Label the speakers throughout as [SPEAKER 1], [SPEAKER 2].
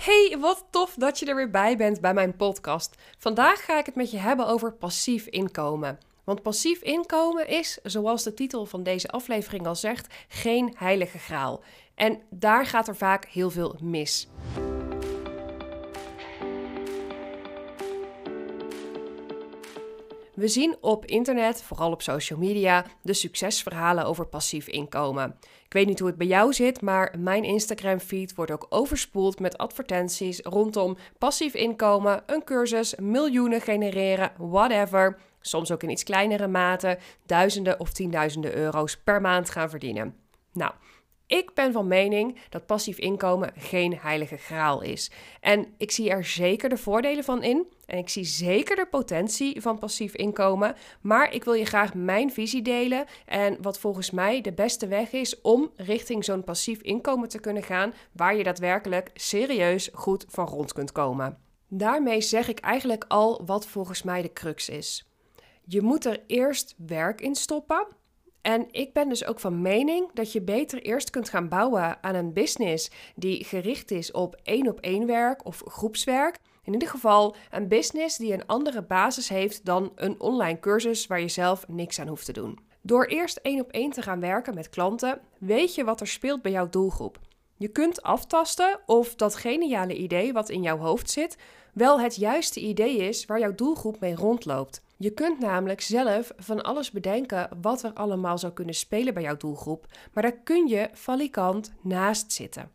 [SPEAKER 1] Hey, wat tof dat je er weer bij bent bij mijn podcast. Vandaag ga ik het met je hebben over passief inkomen. Want passief inkomen is, zoals de titel van deze aflevering al zegt, geen heilige graal. En daar gaat er vaak heel veel mis. We zien op internet, vooral op social media, de succesverhalen over passief inkomen. Ik weet niet hoe het bij jou zit, maar mijn Instagram-feed wordt ook overspoeld met advertenties rondom passief inkomen, een cursus, miljoenen genereren, whatever. Soms ook in iets kleinere mate, duizenden of tienduizenden euro's per maand gaan verdienen. Nou, ik ben van mening dat passief inkomen geen heilige graal is. En ik zie er zeker de voordelen van in. En ik zie zeker de potentie van passief inkomen. Maar ik wil je graag mijn visie delen. En wat volgens mij de beste weg is om richting zo'n passief inkomen te kunnen gaan. Waar je daadwerkelijk serieus goed van rond kunt komen. Daarmee zeg ik eigenlijk al wat volgens mij de crux is. Je moet er eerst werk in stoppen. En ik ben dus ook van mening dat je beter eerst kunt gaan bouwen aan een business die gericht is op één op één werk of groepswerk. In ieder geval een business die een andere basis heeft dan een online cursus waar je zelf niks aan hoeft te doen. Door eerst één op één te gaan werken met klanten, weet je wat er speelt bij jouw doelgroep. Je kunt aftasten of dat geniale idee wat in jouw hoofd zit, wel het juiste idee is waar jouw doelgroep mee rondloopt. Je kunt namelijk zelf van alles bedenken wat er allemaal zou kunnen spelen bij jouw doelgroep, maar daar kun je valikant naast zitten.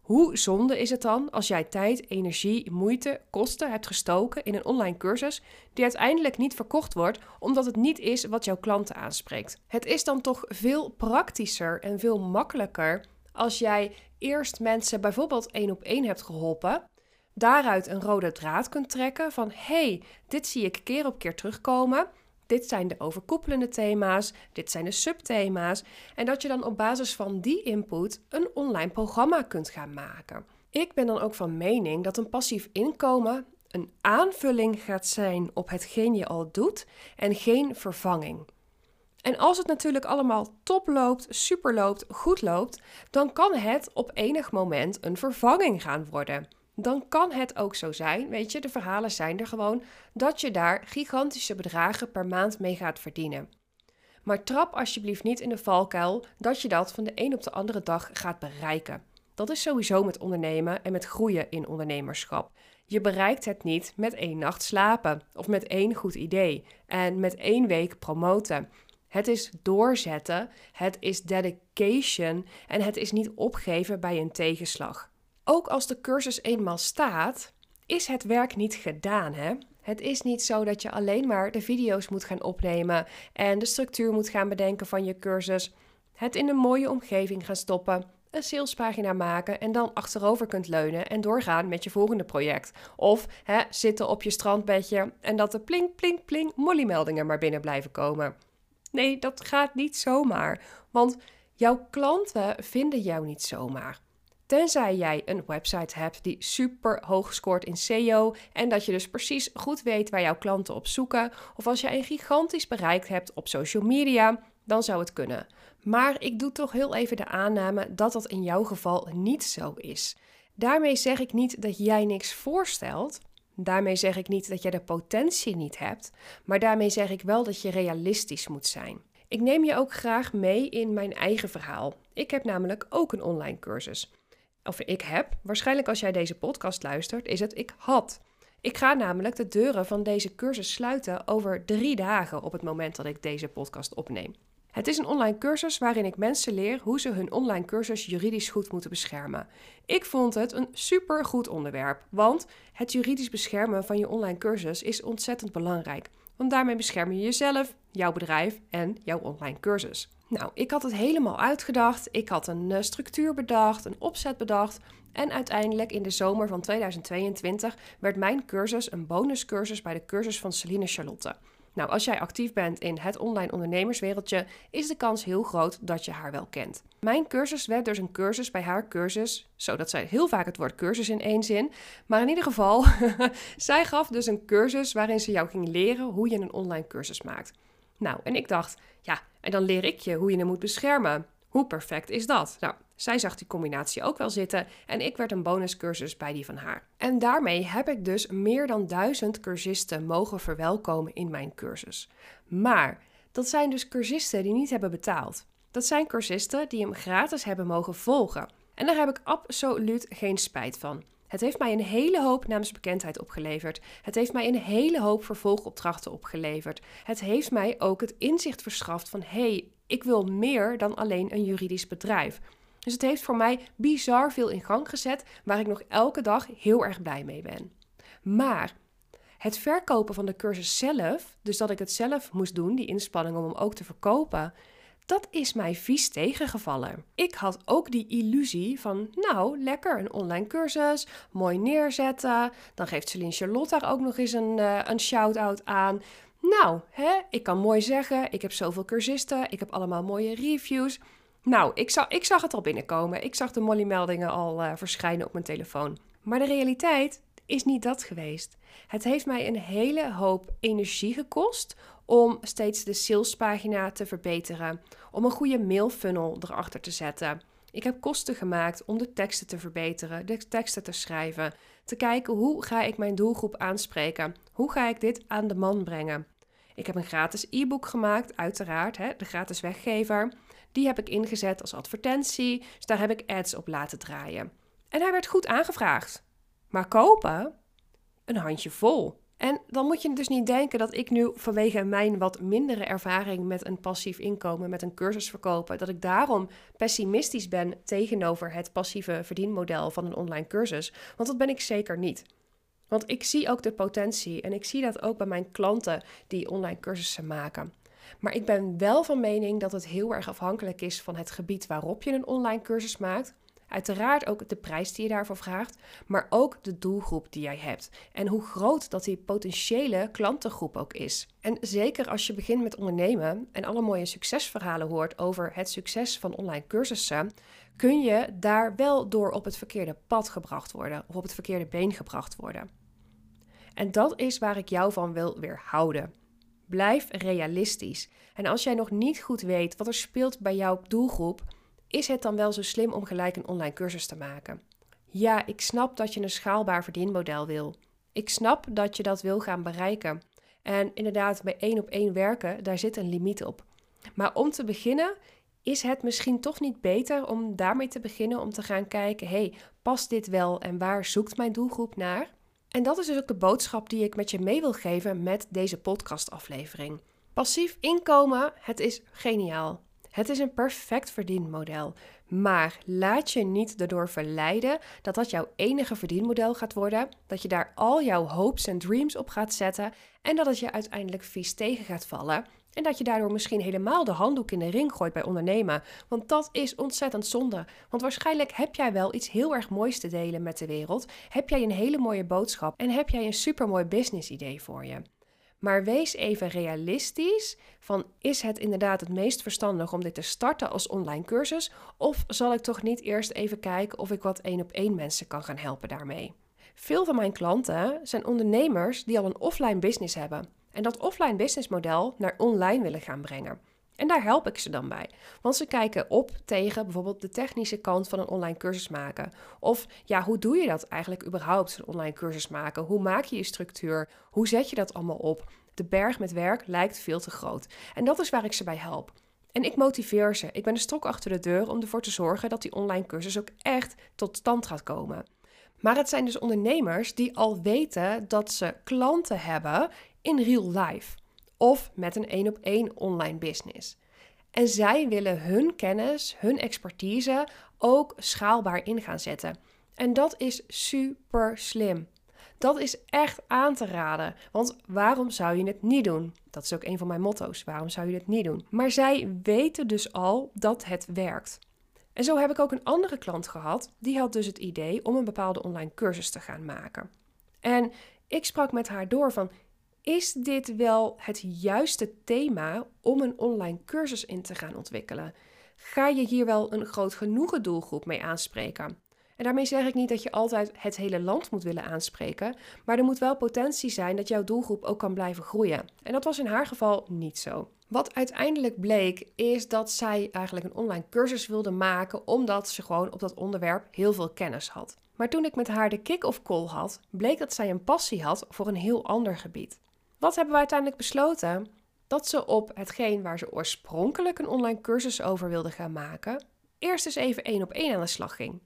[SPEAKER 1] Hoe zonde is het dan als jij tijd, energie, moeite, kosten hebt gestoken in een online cursus die uiteindelijk niet verkocht wordt omdat het niet is wat jouw klanten aanspreekt? Het is dan toch veel praktischer en veel makkelijker als jij eerst mensen bijvoorbeeld één op één hebt geholpen daaruit een rode draad kunt trekken van hey, dit zie ik keer op keer terugkomen. Dit zijn de overkoepelende thema's, dit zijn de subthema's. En dat je dan op basis van die input een online programma kunt gaan maken. Ik ben dan ook van mening dat een passief inkomen een aanvulling gaat zijn op hetgeen je al doet en geen vervanging. En als het natuurlijk allemaal top loopt, super loopt, goed loopt, dan kan het op enig moment een vervanging gaan worden dan kan het ook zo zijn, weet je, de verhalen zijn er gewoon, dat je daar gigantische bedragen per maand mee gaat verdienen. Maar trap alsjeblieft niet in de valkuil dat je dat van de een op de andere dag gaat bereiken. Dat is sowieso met ondernemen en met groeien in ondernemerschap. Je bereikt het niet met één nacht slapen of met één goed idee en met één week promoten. Het is doorzetten, het is dedication en het is niet opgeven bij een tegenslag ook als de cursus eenmaal staat, is het werk niet gedaan. Hè? Het is niet zo dat je alleen maar de video's moet gaan opnemen en de structuur moet gaan bedenken van je cursus. Het in een mooie omgeving gaan stoppen, een salespagina maken en dan achterover kunt leunen en doorgaan met je volgende project. Of hè, zitten op je strandbedje en dat de plink, plink, plink mollymeldingen maar binnen blijven komen. Nee, dat gaat niet zomaar, want jouw klanten vinden jou niet zomaar. Tenzij jij een website hebt die super hoog scoort in SEO en dat je dus precies goed weet waar jouw klanten op zoeken, of als jij een gigantisch bereik hebt op social media, dan zou het kunnen. Maar ik doe toch heel even de aanname dat dat in jouw geval niet zo is. Daarmee zeg ik niet dat jij niks voorstelt. Daarmee zeg ik niet dat jij de potentie niet hebt, maar daarmee zeg ik wel dat je realistisch moet zijn. Ik neem je ook graag mee in mijn eigen verhaal. Ik heb namelijk ook een online cursus of ik heb, waarschijnlijk als jij deze podcast luistert, is het ik had. Ik ga namelijk de deuren van deze cursus sluiten over drie dagen op het moment dat ik deze podcast opneem. Het is een online cursus waarin ik mensen leer hoe ze hun online cursus juridisch goed moeten beschermen. Ik vond het een super goed onderwerp, want het juridisch beschermen van je online cursus is ontzettend belangrijk. Want daarmee bescherm je jezelf, jouw bedrijf en jouw online cursus. Nou, ik had het helemaal uitgedacht. Ik had een uh, structuur bedacht, een opzet bedacht. En uiteindelijk in de zomer van 2022 werd mijn cursus een bonuscursus bij de cursus van Celine Charlotte. Nou, als jij actief bent in het online ondernemerswereldje, is de kans heel groot dat je haar wel kent. Mijn cursus werd dus een cursus bij haar cursus, zodat zij heel vaak het woord cursus in één zin. Maar in ieder geval, zij gaf dus een cursus waarin ze jou ging leren hoe je een online cursus maakt. Nou, en ik dacht, ja, en dan leer ik je hoe je hem moet beschermen. Hoe perfect is dat? Nou, Zij zag die combinatie ook wel zitten en ik werd een bonuscursus bij die van haar. En daarmee heb ik dus meer dan duizend cursisten mogen verwelkomen in mijn cursus. Maar dat zijn dus cursisten die niet hebben betaald. Dat zijn cursisten die hem gratis hebben mogen volgen. En daar heb ik absoluut geen spijt van. Het heeft mij een hele hoop naamsbekendheid opgeleverd. Het heeft mij een hele hoop vervolgopdrachten opgeleverd. Het heeft mij ook het inzicht verschaft van hé, hey, ik wil meer dan alleen een juridisch bedrijf. Dus het heeft voor mij bizar veel in gang gezet, waar ik nog elke dag heel erg blij mee ben. Maar het verkopen van de cursus zelf, dus dat ik het zelf moest doen, die inspanning om hem ook te verkopen, dat is mij vies tegengevallen. Ik had ook die illusie van, nou, lekker, een online cursus, mooi neerzetten. Dan geeft Celine Charlotte daar ook nog eens een, uh, een shout-out aan. Nou, hè, ik kan mooi zeggen, ik heb zoveel cursisten, ik heb allemaal mooie reviews. Nou, ik zag, ik zag het al binnenkomen. Ik zag de Molly-meldingen al uh, verschijnen op mijn telefoon. Maar de realiteit is niet dat geweest. Het heeft mij een hele hoop energie gekost om steeds de salespagina te verbeteren, om een goede mailfunnel erachter te zetten. Ik heb kosten gemaakt om de teksten te verbeteren, de teksten te schrijven, te kijken hoe ga ik mijn doelgroep aanspreken, hoe ga ik dit aan de man brengen. Ik heb een gratis e-book gemaakt, uiteraard, hè, de gratis weggever. Die heb ik ingezet als advertentie, dus daar heb ik ads op laten draaien. En hij werd goed aangevraagd. Maar kopen? Een handje vol. En dan moet je dus niet denken dat ik nu vanwege mijn wat mindere ervaring met een passief inkomen, met een cursus verkopen, dat ik daarom pessimistisch ben tegenover het passieve verdienmodel van een online cursus. Want dat ben ik zeker niet. Want ik zie ook de potentie en ik zie dat ook bij mijn klanten die online cursussen maken. Maar ik ben wel van mening dat het heel erg afhankelijk is van het gebied waarop je een online cursus maakt. Uiteraard ook de prijs die je daarvoor vraagt, maar ook de doelgroep die jij hebt en hoe groot dat die potentiële klantengroep ook is. En zeker als je begint met ondernemen en alle mooie succesverhalen hoort over het succes van online cursussen, kun je daar wel door op het verkeerde pad gebracht worden of op het verkeerde been gebracht worden. En dat is waar ik jou van wil weerhouden. Blijf realistisch. En als jij nog niet goed weet wat er speelt bij jouw doelgroep, is het dan wel zo slim om gelijk een online cursus te maken? Ja, ik snap dat je een schaalbaar verdienmodel wil. Ik snap dat je dat wil gaan bereiken. En inderdaad, bij één op één werken, daar zit een limiet op. Maar om te beginnen, is het misschien toch niet beter om daarmee te beginnen om te gaan kijken: hey, past dit wel en waar zoekt mijn doelgroep naar? En dat is dus ook de boodschap die ik met je mee wil geven met deze podcastaflevering. Passief inkomen, het is geniaal. Het is een perfect verdienmodel. Maar laat je niet erdoor verleiden dat dat jouw enige verdienmodel gaat worden, dat je daar al jouw hopes en dreams op gaat zetten en dat het je uiteindelijk vies tegen gaat vallen. En dat je daardoor misschien helemaal de handdoek in de ring gooit bij ondernemen. Want dat is ontzettend zonde. Want waarschijnlijk heb jij wel iets heel erg moois te delen met de wereld. Heb jij een hele mooie boodschap en heb jij een supermooi business idee voor je. Maar wees even realistisch van is het inderdaad het meest verstandig om dit te starten als online cursus of zal ik toch niet eerst even kijken of ik wat één op één mensen kan gaan helpen daarmee? Veel van mijn klanten zijn ondernemers die al een offline business hebben en dat offline businessmodel naar online willen gaan brengen. En daar help ik ze dan bij. Want ze kijken op tegen bijvoorbeeld de technische kant van een online cursus maken. Of ja, hoe doe je dat eigenlijk überhaupt, een online cursus maken? Hoe maak je je structuur? Hoe zet je dat allemaal op? De berg met werk lijkt veel te groot. En dat is waar ik ze bij help. En ik motiveer ze. Ik ben een stok achter de deur om ervoor te zorgen dat die online cursus ook echt tot stand gaat komen. Maar het zijn dus ondernemers die al weten dat ze klanten hebben in real life of met een één op één online business. En zij willen hun kennis, hun expertise ook schaalbaar in gaan zetten. En dat is super slim. Dat is echt aan te raden. Want waarom zou je het niet doen? Dat is ook een van mijn motto's. Waarom zou je het niet doen? Maar zij weten dus al dat het werkt. En zo heb ik ook een andere klant gehad. Die had dus het idee om een bepaalde online cursus te gaan maken. En ik sprak met haar door van is dit wel het juiste thema om een online cursus in te gaan ontwikkelen? Ga je hier wel een groot genoegen doelgroep mee aanspreken? En daarmee zeg ik niet dat je altijd het hele land moet willen aanspreken, maar er moet wel potentie zijn dat jouw doelgroep ook kan blijven groeien. En dat was in haar geval niet zo. Wat uiteindelijk bleek, is dat zij eigenlijk een online cursus wilde maken, omdat ze gewoon op dat onderwerp heel veel kennis had. Maar toen ik met haar de kick-off call had, bleek dat zij een passie had voor een heel ander gebied. Wat hebben we uiteindelijk besloten? Dat ze op hetgeen waar ze oorspronkelijk een online cursus over wilde gaan maken, eerst eens even één op één aan de slag ging.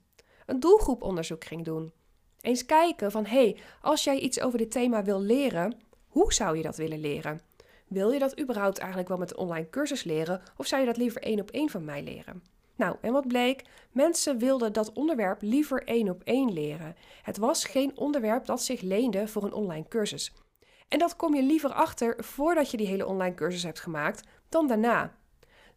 [SPEAKER 1] Een doelgroeponderzoek ging doen. Eens kijken van hé, hey, als jij iets over dit thema wil leren, hoe zou je dat willen leren? Wil je dat überhaupt eigenlijk wel met een online cursus leren of zou je dat liever één op één van mij leren? Nou, en wat bleek? Mensen wilden dat onderwerp liever één op één leren. Het was geen onderwerp dat zich leende voor een online cursus. En dat kom je liever achter voordat je die hele online cursus hebt gemaakt dan daarna.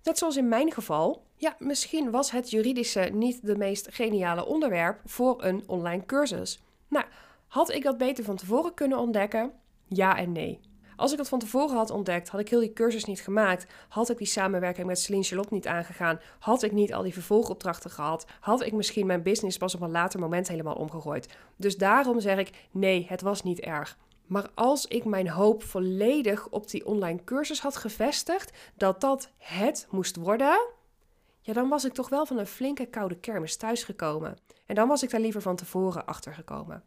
[SPEAKER 1] Net zoals in mijn geval. Ja, misschien was het juridische niet de meest geniale onderwerp voor een online cursus. Nou, had ik dat beter van tevoren kunnen ontdekken? Ja en nee. Als ik dat van tevoren had ontdekt, had ik heel die cursus niet gemaakt. Had ik die samenwerking met Celine Charlotte niet aangegaan. Had ik niet al die vervolgopdrachten gehad. Had ik misschien mijn business pas op een later moment helemaal omgegooid. Dus daarom zeg ik: nee, het was niet erg. Maar als ik mijn hoop volledig op die online cursus had gevestigd, dat dat het moest worden, ja, dan was ik toch wel van een flinke koude kermis thuisgekomen. En dan was ik daar liever van tevoren achter gekomen.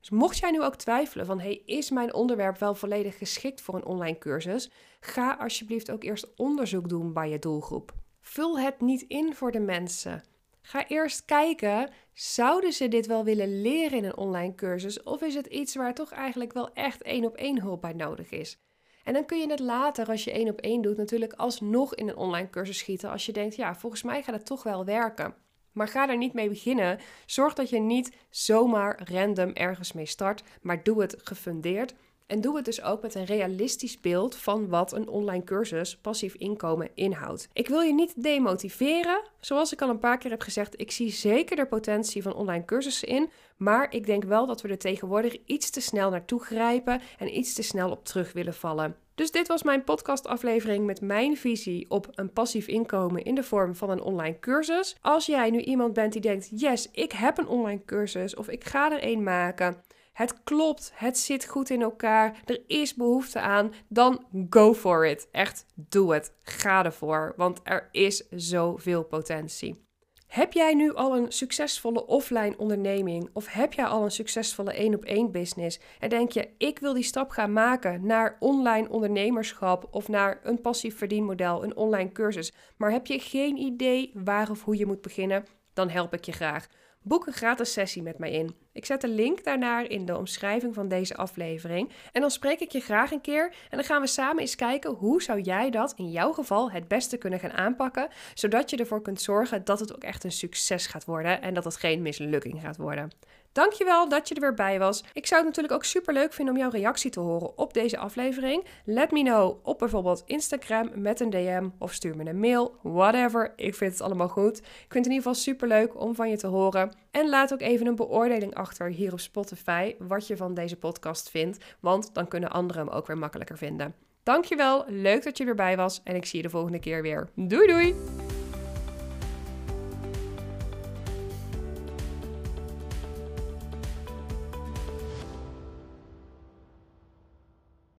[SPEAKER 1] Dus mocht jij nu ook twijfelen van, hey, is mijn onderwerp wel volledig geschikt voor een online cursus? Ga alsjeblieft ook eerst onderzoek doen bij je doelgroep. Vul het niet in voor de mensen. Ga eerst kijken, zouden ze dit wel willen leren in een online cursus? Of is het iets waar toch eigenlijk wel echt één op één hulp bij nodig is? En dan kun je het later, als je één op één doet, natuurlijk alsnog in een online cursus schieten. Als je denkt, ja, volgens mij gaat het toch wel werken. Maar ga er niet mee beginnen. Zorg dat je niet zomaar random ergens mee start, maar doe het gefundeerd. En doe het dus ook met een realistisch beeld van wat een online cursus passief inkomen inhoudt. Ik wil je niet demotiveren. Zoals ik al een paar keer heb gezegd, ik zie zeker de potentie van online cursussen in. Maar ik denk wel dat we er tegenwoordig iets te snel naartoe grijpen en iets te snel op terug willen vallen. Dus dit was mijn podcastaflevering met mijn visie op een passief inkomen in de vorm van een online cursus. Als jij nu iemand bent die denkt: yes, ik heb een online cursus of ik ga er een maken. Het klopt, het zit goed in elkaar, er is behoefte aan, dan go for it. Echt, doe het. Ga ervoor, want er is zoveel potentie. Heb jij nu al een succesvolle offline onderneming of heb jij al een succesvolle één op één business en denk je ik wil die stap gaan maken naar online ondernemerschap of naar een passief verdienmodel, een online cursus, maar heb je geen idee waar of hoe je moet beginnen, dan help ik je graag. Boek een gratis sessie met mij in. Ik zet de link daarnaar in de omschrijving van deze aflevering. En dan spreek ik je graag een keer en dan gaan we samen eens kijken hoe zou jij dat in jouw geval het beste kunnen gaan aanpakken, zodat je ervoor kunt zorgen dat het ook echt een succes gaat worden en dat het geen mislukking gaat worden. Dankjewel dat je er weer bij was. Ik zou het natuurlijk ook super leuk vinden om jouw reactie te horen op deze aflevering. Let me know op bijvoorbeeld Instagram met een DM of stuur me een mail. Whatever. Ik vind het allemaal goed. Ik vind het in ieder geval super leuk om van je te horen. En laat ook even een beoordeling achter hier op Spotify wat je van deze podcast vindt, want dan kunnen anderen hem ook weer makkelijker vinden. Dankjewel, leuk dat je weer bij was en ik zie je de volgende keer weer. Doei doei!